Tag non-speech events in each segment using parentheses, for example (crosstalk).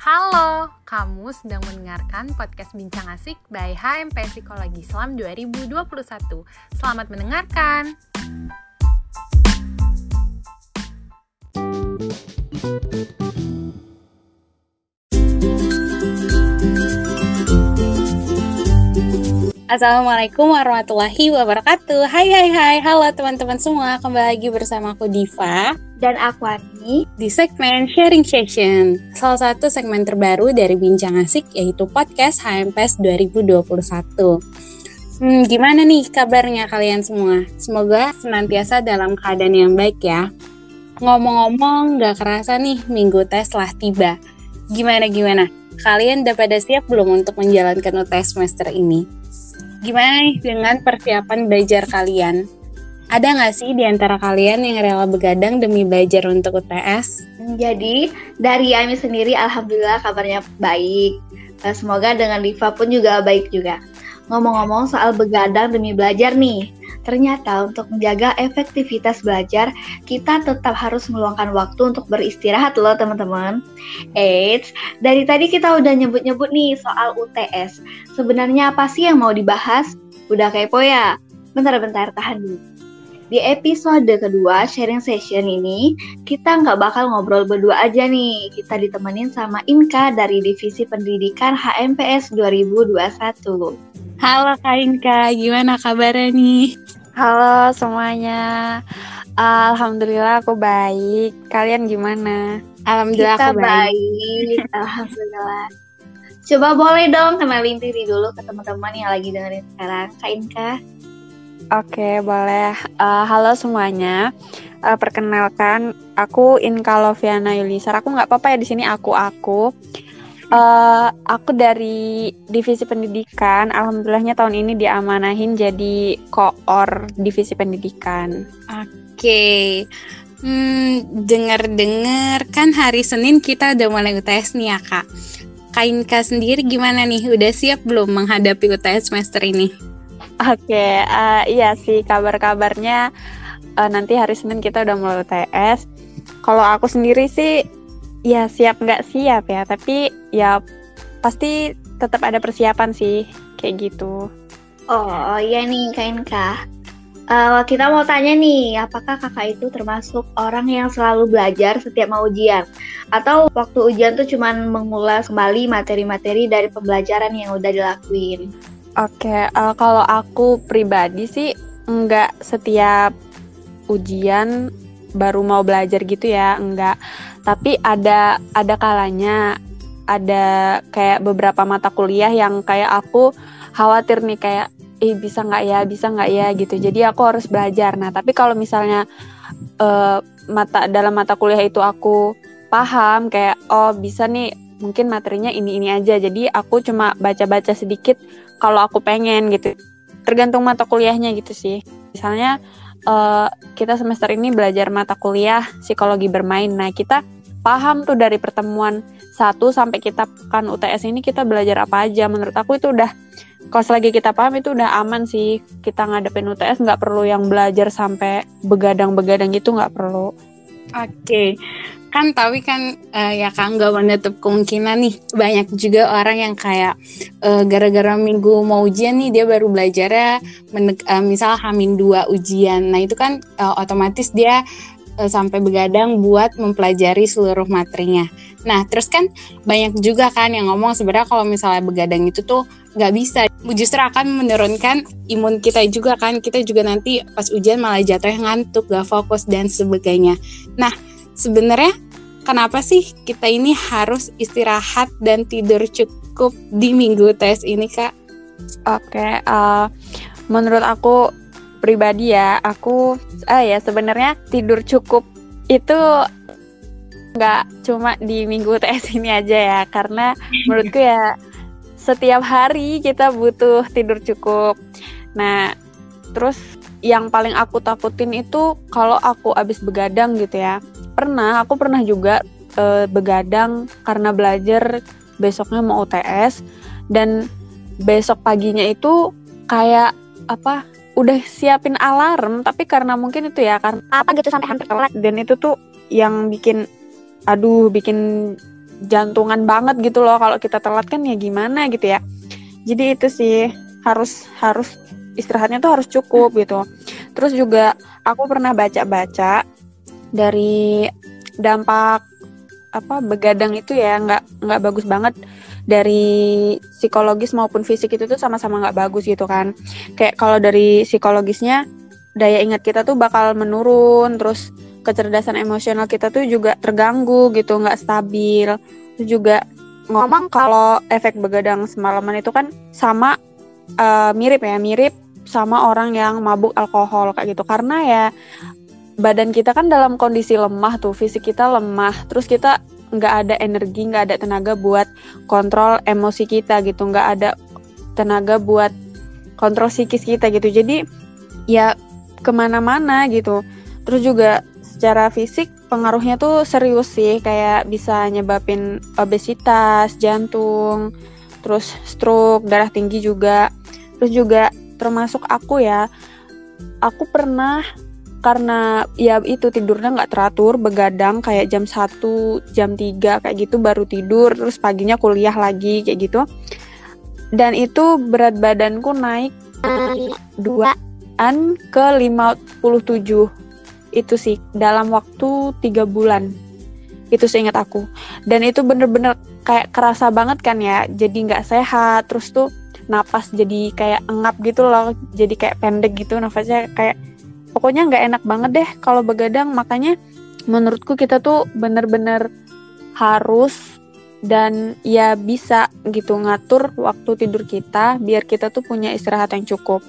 Halo, kamu sedang mendengarkan podcast Bincang Asik by HMP Psikologi Islam 2021. Selamat mendengarkan. Assalamualaikum warahmatullahi wabarakatuh Hai hai hai, halo teman-teman semua Kembali lagi bersama aku Diva Dan aku Ani Di segmen Sharing Session Salah satu segmen terbaru dari Bincang Asik Yaitu podcast HMPS 2021 Hmm, gimana nih kabarnya kalian semua? Semoga senantiasa dalam keadaan yang baik ya Ngomong-ngomong, gak kerasa nih minggu tes telah tiba Gimana-gimana? Kalian udah pada siap belum untuk menjalankan UTS semester ini? Gimana nih dengan persiapan belajar kalian? Ada nggak sih di antara kalian yang rela begadang demi belajar untuk UTS? Jadi, dari Ami sendiri Alhamdulillah kabarnya baik. Eh, semoga dengan Diva pun juga baik juga. Ngomong-ngomong soal begadang demi belajar nih, ternyata untuk menjaga efektivitas belajar, kita tetap harus meluangkan waktu untuk beristirahat loh teman-teman. Eits, dari tadi kita udah nyebut-nyebut nih soal UTS. Sebenarnya apa sih yang mau dibahas? Udah kepo ya? Bentar-bentar, tahan dulu. Di episode kedua sharing session ini, kita nggak bakal ngobrol berdua aja nih. Kita ditemenin sama Inka dari Divisi Pendidikan HMPS 2021. Halo Kak Inka, gimana kabarnya nih? Halo semuanya. Alhamdulillah aku baik. Kalian gimana? Alhamdulillah Kita aku baik. baik. (laughs) Alhamdulillah. Coba boleh dong kenalin diri dulu ke teman-teman yang lagi dengerin sekarang. Kak Inka. Oke, boleh. Eh, halo semuanya. Eh, perkenalkan, aku Inka Loviana Yulisar. Aku nggak apa-apa ya di sini aku aku. Eh, aku dari divisi pendidikan. Alhamdulillahnya tahun ini diamanahin jadi koor divisi pendidikan. Oke. Hmm, dengar-dengar kan hari Senin kita udah mulai UTS nih ya Kak. Kak Inka sendiri gimana nih? Udah siap belum menghadapi UTS semester ini? Oke, eh, iya sih kabar-kabarnya eh, nanti hari Senin kita udah mulai UTS. Kalau aku sendiri sih ya siap nggak siap ya, tapi ya pasti tetap ada persiapan sih kayak gitu. Oh iya nih Kak Inka. Eh, kita mau tanya nih, apakah kakak itu termasuk orang yang selalu belajar setiap mau ujian? Atau waktu ujian tuh cuman mengulas kembali materi-materi dari pembelajaran yang udah dilakuin? Oke, eh, kalau aku pribadi sih nggak setiap ujian baru mau belajar gitu ya, enggak. Tapi ada ada kalanya ada kayak beberapa mata kuliah yang kayak aku khawatir nih kayak eh bisa nggak ya, bisa nggak ya gitu. Jadi aku harus belajar. Nah, tapi kalau misalnya eh, mata dalam mata kuliah itu aku paham kayak oh bisa nih mungkin materinya ini ini aja. Jadi aku cuma baca-baca sedikit kalau aku pengen gitu. Tergantung mata kuliahnya gitu sih. Misalnya eh, kita semester ini belajar mata kuliah psikologi bermain. Nah, kita paham tuh dari pertemuan satu sampai kita kan UTS ini kita belajar apa aja. Menurut aku itu udah kalau selagi kita paham itu udah aman sih. Kita ngadepin UTS nggak perlu yang belajar sampai begadang-begadang gitu nggak perlu. Oke, kan tapi kan eh, ya kan nggak menutup kemungkinan nih banyak juga orang yang kayak eh, gara-gara minggu mau ujian nih dia baru belajarnya menek- eh, misal hamin dua ujian. Nah itu kan eh, otomatis dia eh, sampai begadang buat mempelajari seluruh materinya. Nah terus kan banyak juga kan yang ngomong sebenarnya kalau misalnya begadang itu tuh nggak bisa, justru akan menurunkan imun kita juga kan. Kita juga nanti pas ujian malah jatuhnya ngantuk, gak fokus dan sebagainya. Nah sebenarnya kenapa sih kita ini harus istirahat dan tidur cukup di minggu tes ini kak? Oke, eh, menurut aku pribadi ya, aku ah ya sebenarnya tidur cukup itu nggak cuma di minggu UTS ini aja ya, karena menurutku ya setiap hari kita butuh tidur cukup. Nah, terus yang paling aku takutin itu kalau aku abis begadang gitu ya. Pernah, aku pernah juga eh, begadang karena belajar besoknya mau UTS dan besok paginya itu kayak apa udah siapin alarm tapi karena mungkin itu ya karena Apa gitu sampai hampir telat? dan itu tuh yang bikin aduh bikin jantungan banget gitu loh. Kalau kita telat kan ya gimana gitu ya. Jadi itu sih harus harus istirahatnya tuh harus cukup gitu. Terus juga aku pernah baca-baca dari dampak apa begadang itu ya nggak nggak bagus banget. Dari psikologis maupun fisik itu tuh sama-sama nggak bagus gitu kan. Kayak kalau dari psikologisnya daya ingat kita tuh bakal menurun terus kecerdasan emosional kita tuh juga terganggu gitu nggak stabil. Terus juga ngomong kalau efek begadang semalaman itu kan sama uh, mirip ya mirip sama orang yang mabuk alkohol kayak gitu. Karena ya badan kita kan dalam kondisi lemah tuh fisik kita lemah terus kita nggak ada energi nggak ada tenaga buat kontrol emosi kita gitu nggak ada tenaga buat kontrol psikis kita gitu. Jadi ya ke mana-mana gitu. Terus juga secara fisik pengaruhnya tuh serius sih kayak bisa nyebabin obesitas jantung terus stroke darah tinggi juga. Terus juga termasuk aku ya aku pernah karena ya itu tidurnya nggak teratur begadang kayak jam 1 jam 3 kayak gitu baru tidur terus paginya kuliah lagi kayak gitu. Dan itu berat badanku naik duaan ke 57 itu sih dalam waktu tiga bulan. Itu seingat aku. Dan itu bener-bener kayak kerasa banget kan ya jadi nggak sehat terus tuh napas jadi kayak engap gitu loh jadi kayak pendek gitu nafasnya kayak pokoknya nggak enak banget deh kalau begadang. Makanya menurutku kita tuh bener-bener harus dan ya bisa gitu ngatur waktu tidur kita biar kita tuh punya istirahat yang cukup.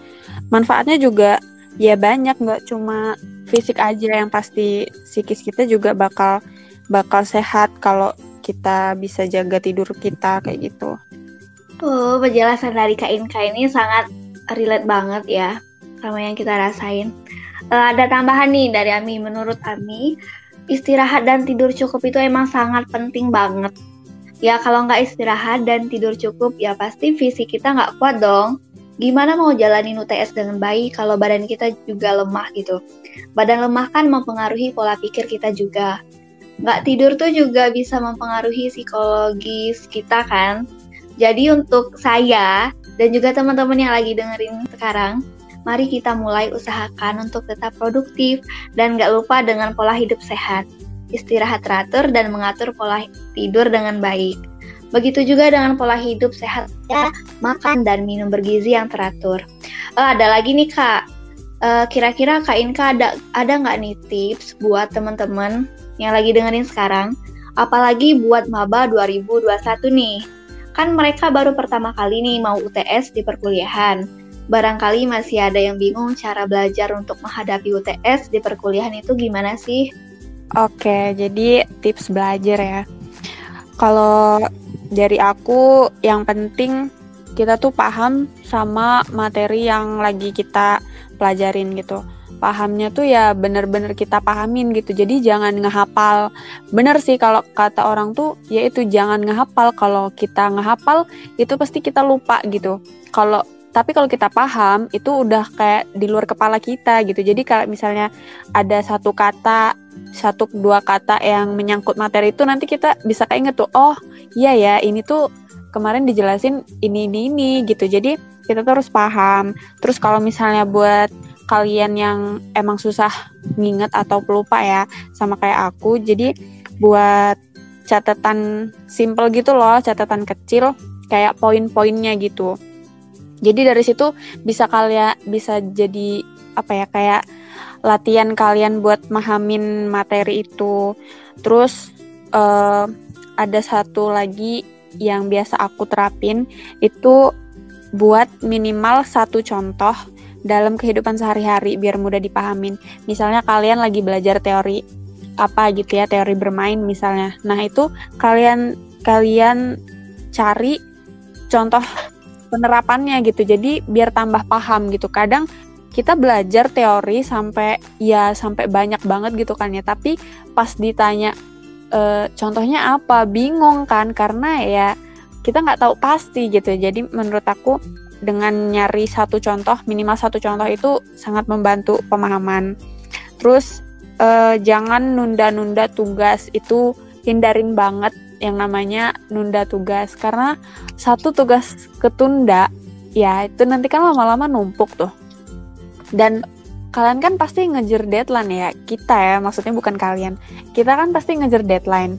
Manfaatnya juga ya banyak nggak cuma fisik aja yang pasti. Psikis kita juga bakal bakal sehat kalau kita bisa jaga tidur kita kayak gitu. Oh, penjelasan dari kain kain ini sangat relate banget ya sama yang kita rasain uh, ada tambahan nih dari Ami. Menurut Ami, istirahat dan tidur cukup itu emang sangat penting banget. Ya kalau nggak istirahat dan tidur cukup, ya pasti fisik kita nggak kuat dong. Gimana mau jalanin UTS dengan baik kalau badan kita juga lemah gitu. Badan lemah kan mempengaruhi pola pikir kita juga. Nggak tidur tuh juga bisa mempengaruhi psikologis kita kan. Jadi untuk saya dan juga teman-teman yang lagi dengerin sekarang, mari kita mulai usahakan untuk tetap produktif dan gak lupa dengan pola hidup sehat, istirahat teratur dan mengatur pola tidur dengan baik. Begitu juga dengan pola hidup sehat, ya, makan dan minum bergizi yang teratur. Uh, ada lagi nih kak, uh, kira-kira kak Inka ada ada nggak nih tips buat teman-teman yang lagi dengerin sekarang, apalagi buat maba 2021 nih. Kan mereka baru pertama kali nih mau UTS di perkuliahan barangkali masih ada yang bingung cara belajar untuk menghadapi UTS di perkuliahan itu gimana sih? Oke, jadi tips belajar ya. Kalau dari aku yang penting kita tuh paham sama materi yang lagi kita pelajarin gitu. Pahamnya tuh ya bener-bener kita pahamin gitu. Jadi jangan ngehafal. Bener sih kalau kata orang tuh yaitu jangan ngehafal. Kalau kita ngehafal itu pasti kita lupa gitu. Kalau tapi kalau kita paham itu udah kayak di luar kepala kita gitu. Jadi kalau misalnya ada satu kata satu dua kata yang menyangkut materi itu nanti kita bisa keinget tuh oh iya ya ini tuh kemarin dijelasin ini ini ini gitu. Jadi kita tuh harus paham. Terus kalau misalnya buat kalian yang emang susah nginget atau pelupa ya sama kayak aku jadi buat catatan simple gitu loh catatan kecil kayak poin-poinnya gitu jadi dari situ bisa kalian bisa jadi apa ya kayak latihan kalian buat mahamin materi itu. Terus uh, ada satu lagi yang biasa aku terapin itu buat minimal satu contoh dalam kehidupan sehari-hari biar mudah dipahamin. Misalnya kalian lagi belajar teori apa gitu ya, teori bermain misalnya. Nah, itu kalian kalian cari contoh penerapannya gitu. Jadi biar tambah paham gitu. Kadang kita belajar teori sampai ya sampai banyak banget gitu kan ya. Tapi pas ditanya e, contohnya apa, bingung kan karena ya kita nggak tahu pasti gitu. Jadi menurut aku dengan nyari satu contoh minimal satu contoh itu sangat membantu pemahaman. Terus e, jangan nunda-nunda tugas itu hindarin banget yang namanya nunda tugas. Karena satu tugas ketunda ya itu nanti kan lama-lama numpuk tuh. Dan kalian kan pasti ngejar deadline ya kita ya maksudnya bukan kalian. Kita kan pasti ngejar deadline.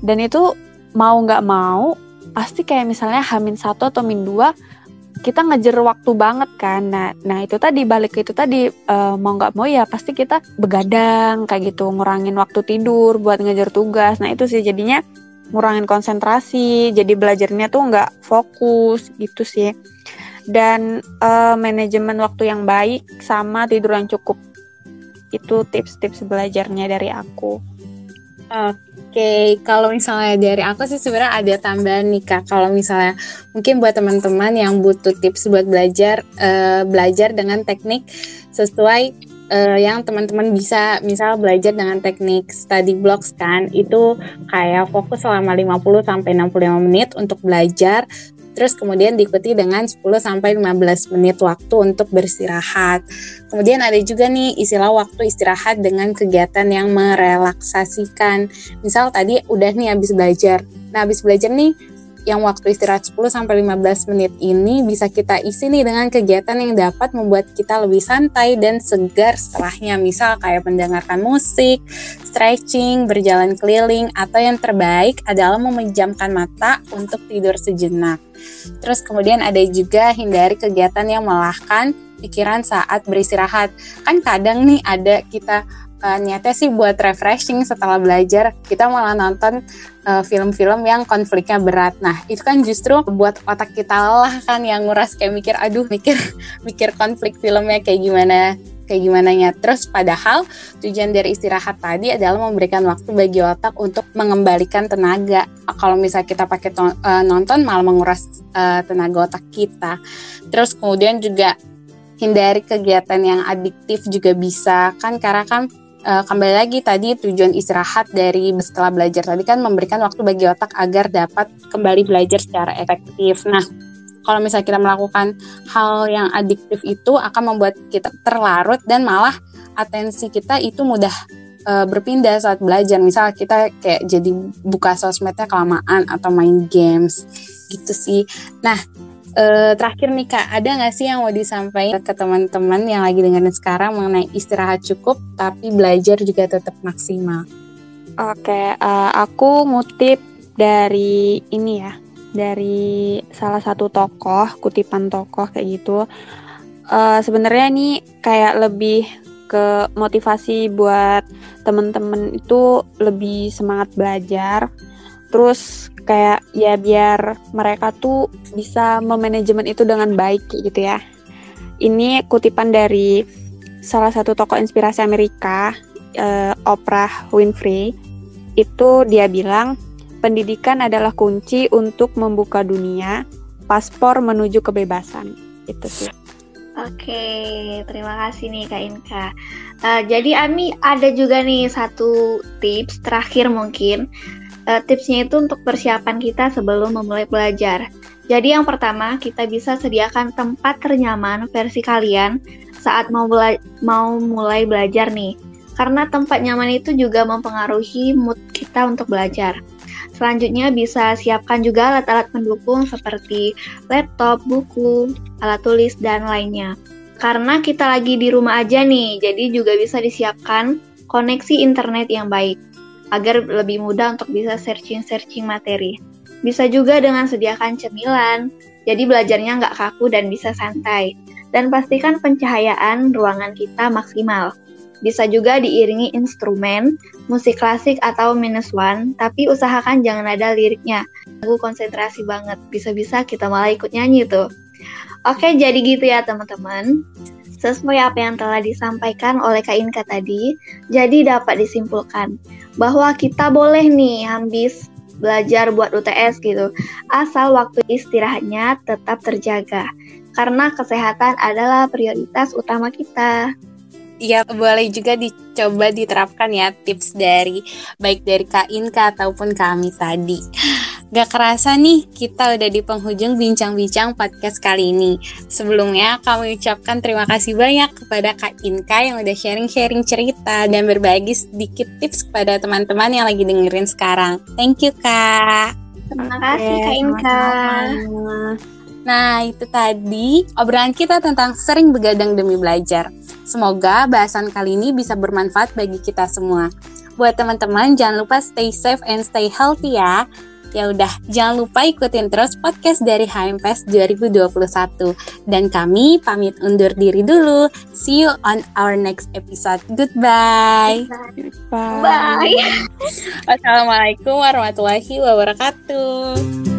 Dan itu mau nggak mau pasti kayak misalnya hamin satu atau min dua kita ngejar waktu banget kan. Nah nah itu tadi balik itu tadi uh, mau nggak mau ya pasti kita begadang kayak gitu ngurangin waktu tidur buat ngejar tugas. Nah itu sih jadinya ngurangin konsentrasi jadi belajarnya tuh nggak fokus gitu sih dan uh, manajemen waktu yang baik sama tidur yang cukup itu tips-tips belajarnya dari aku. Oke, okay. kalau misalnya dari aku sih sebenarnya ada tambahan nih kak. Kalau misalnya mungkin buat teman-teman yang butuh tips buat belajar, uh, belajar dengan teknik sesuai uh, yang teman-teman bisa misal belajar dengan teknik study blocks kan itu kayak fokus selama 50 sampai 65 menit untuk belajar Terus kemudian diikuti dengan 10 sampai 15 menit waktu untuk beristirahat. Kemudian ada juga nih istilah waktu istirahat dengan kegiatan yang merelaksasikan. Misal tadi udah nih habis belajar. Nah, habis belajar nih yang waktu istirahat 10 sampai 15 menit ini bisa kita isi nih dengan kegiatan yang dapat membuat kita lebih santai dan segar setelahnya. Misal kayak mendengarkan musik, stretching, berjalan keliling, atau yang terbaik adalah memejamkan mata untuk tidur sejenak. Terus kemudian ada juga hindari kegiatan yang melelahkan pikiran saat beristirahat. Kan kadang nih ada kita uh, niatnya sih buat refreshing setelah belajar. Kita malah nonton eh, film-film uh, yang konfliknya berat. Nah itu kan justru buat otak kita lelah kan yang nguras kayak mikir aduh mikir (laughs) mikir konflik filmnya kayak gimana kayak gimana ya terus padahal tujuan dari istirahat tadi adalah memberikan waktu bagi otak untuk mengembalikan tenaga. Kalau misalnya kita pakai uh, nonton malah menguras uh, tenaga otak kita. Terus kemudian juga hindari kegiatan yang adiktif juga bisa kan karena kan uh, kembali lagi tadi tujuan istirahat dari setelah belajar tadi kan memberikan waktu bagi otak agar dapat kembali belajar secara efektif. Nah, kalau misalnya kita melakukan hal yang adiktif itu akan membuat kita terlarut dan malah atensi kita itu mudah uh, berpindah saat belajar. Misal kita kayak jadi buka sosmednya kelamaan atau main games gitu sih. Nah, uh, terakhir nih kak, ada nggak sih yang mau disampaikan ke teman-teman yang lagi dengerin sekarang mengenai istirahat cukup tapi belajar juga tetap maksimal? Oke, uh, aku ngutip dari ini ya, dari salah satu tokoh, kutipan tokoh kayak gitu. Uh, Sebenarnya ini kayak lebih ke motivasi buat temen-temen itu lebih semangat belajar. Terus kayak ya biar mereka tuh bisa memanajemen itu dengan baik gitu ya. Ini kutipan dari salah satu tokoh inspirasi Amerika, uh, Oprah Winfrey. Itu dia bilang, pendidikan adalah kunci untuk membuka dunia, paspor menuju kebebasan. Itu sih. Oke, terima kasih nih Kak Inka. Uh, jadi Ami ada juga nih satu tips terakhir mungkin uh, tipsnya itu untuk persiapan kita sebelum memulai belajar. Jadi yang pertama, kita bisa sediakan tempat ternyaman versi kalian saat mau bela mau mulai belajar nih. Karena tempat nyaman itu juga mempengaruhi mood kita untuk belajar. Selanjutnya bisa siapkan juga alat-alat pendukung seperti laptop, buku, alat tulis, dan lainnya. Karena kita lagi di rumah aja nih, jadi juga bisa disiapkan koneksi internet yang baik agar lebih mudah untuk bisa searching-searching materi. Bisa juga dengan sediakan cemilan, jadi belajarnya nggak kaku dan bisa santai. Dan pastikan pencahayaan ruangan kita maksimal. Bisa juga diiringi instrumen, musik klasik atau minus one, tapi usahakan jangan ada liriknya. Aku konsentrasi banget, bisa-bisa kita malah ikut nyanyi tuh. Oke, jadi gitu ya teman-teman. Sesuai apa yang telah disampaikan oleh Kak Inka tadi, jadi dapat disimpulkan bahwa kita boleh nih habis belajar buat UTS gitu, asal waktu istirahatnya tetap terjaga. Karena kesehatan adalah prioritas utama kita. Iya, boleh juga dicoba diterapkan ya tips dari baik dari Kak Inka ataupun kami tadi. Gak kerasa nih, kita udah di penghujung bincang-bincang podcast kali ini. Sebelumnya, kami ucapkan terima kasih banyak kepada Kak Inka yang udah sharing-sharing cerita dan berbagi sedikit tips kepada teman-teman yang lagi dengerin sekarang. Thank you, Kak. Terima kasih, Kak Inka. Nah, itu tadi obrolan kita tentang sering begadang demi belajar. Semoga bahasan kali ini bisa bermanfaat bagi kita semua. Buat teman-teman, jangan lupa stay safe and stay healthy ya. Ya udah, jangan lupa ikutin terus podcast dari HMPS 2021. Dan kami pamit undur diri dulu. See you on our next episode. Goodbye. Bye. (laughs) Wassalamualaikum warahmatullahi wabarakatuh.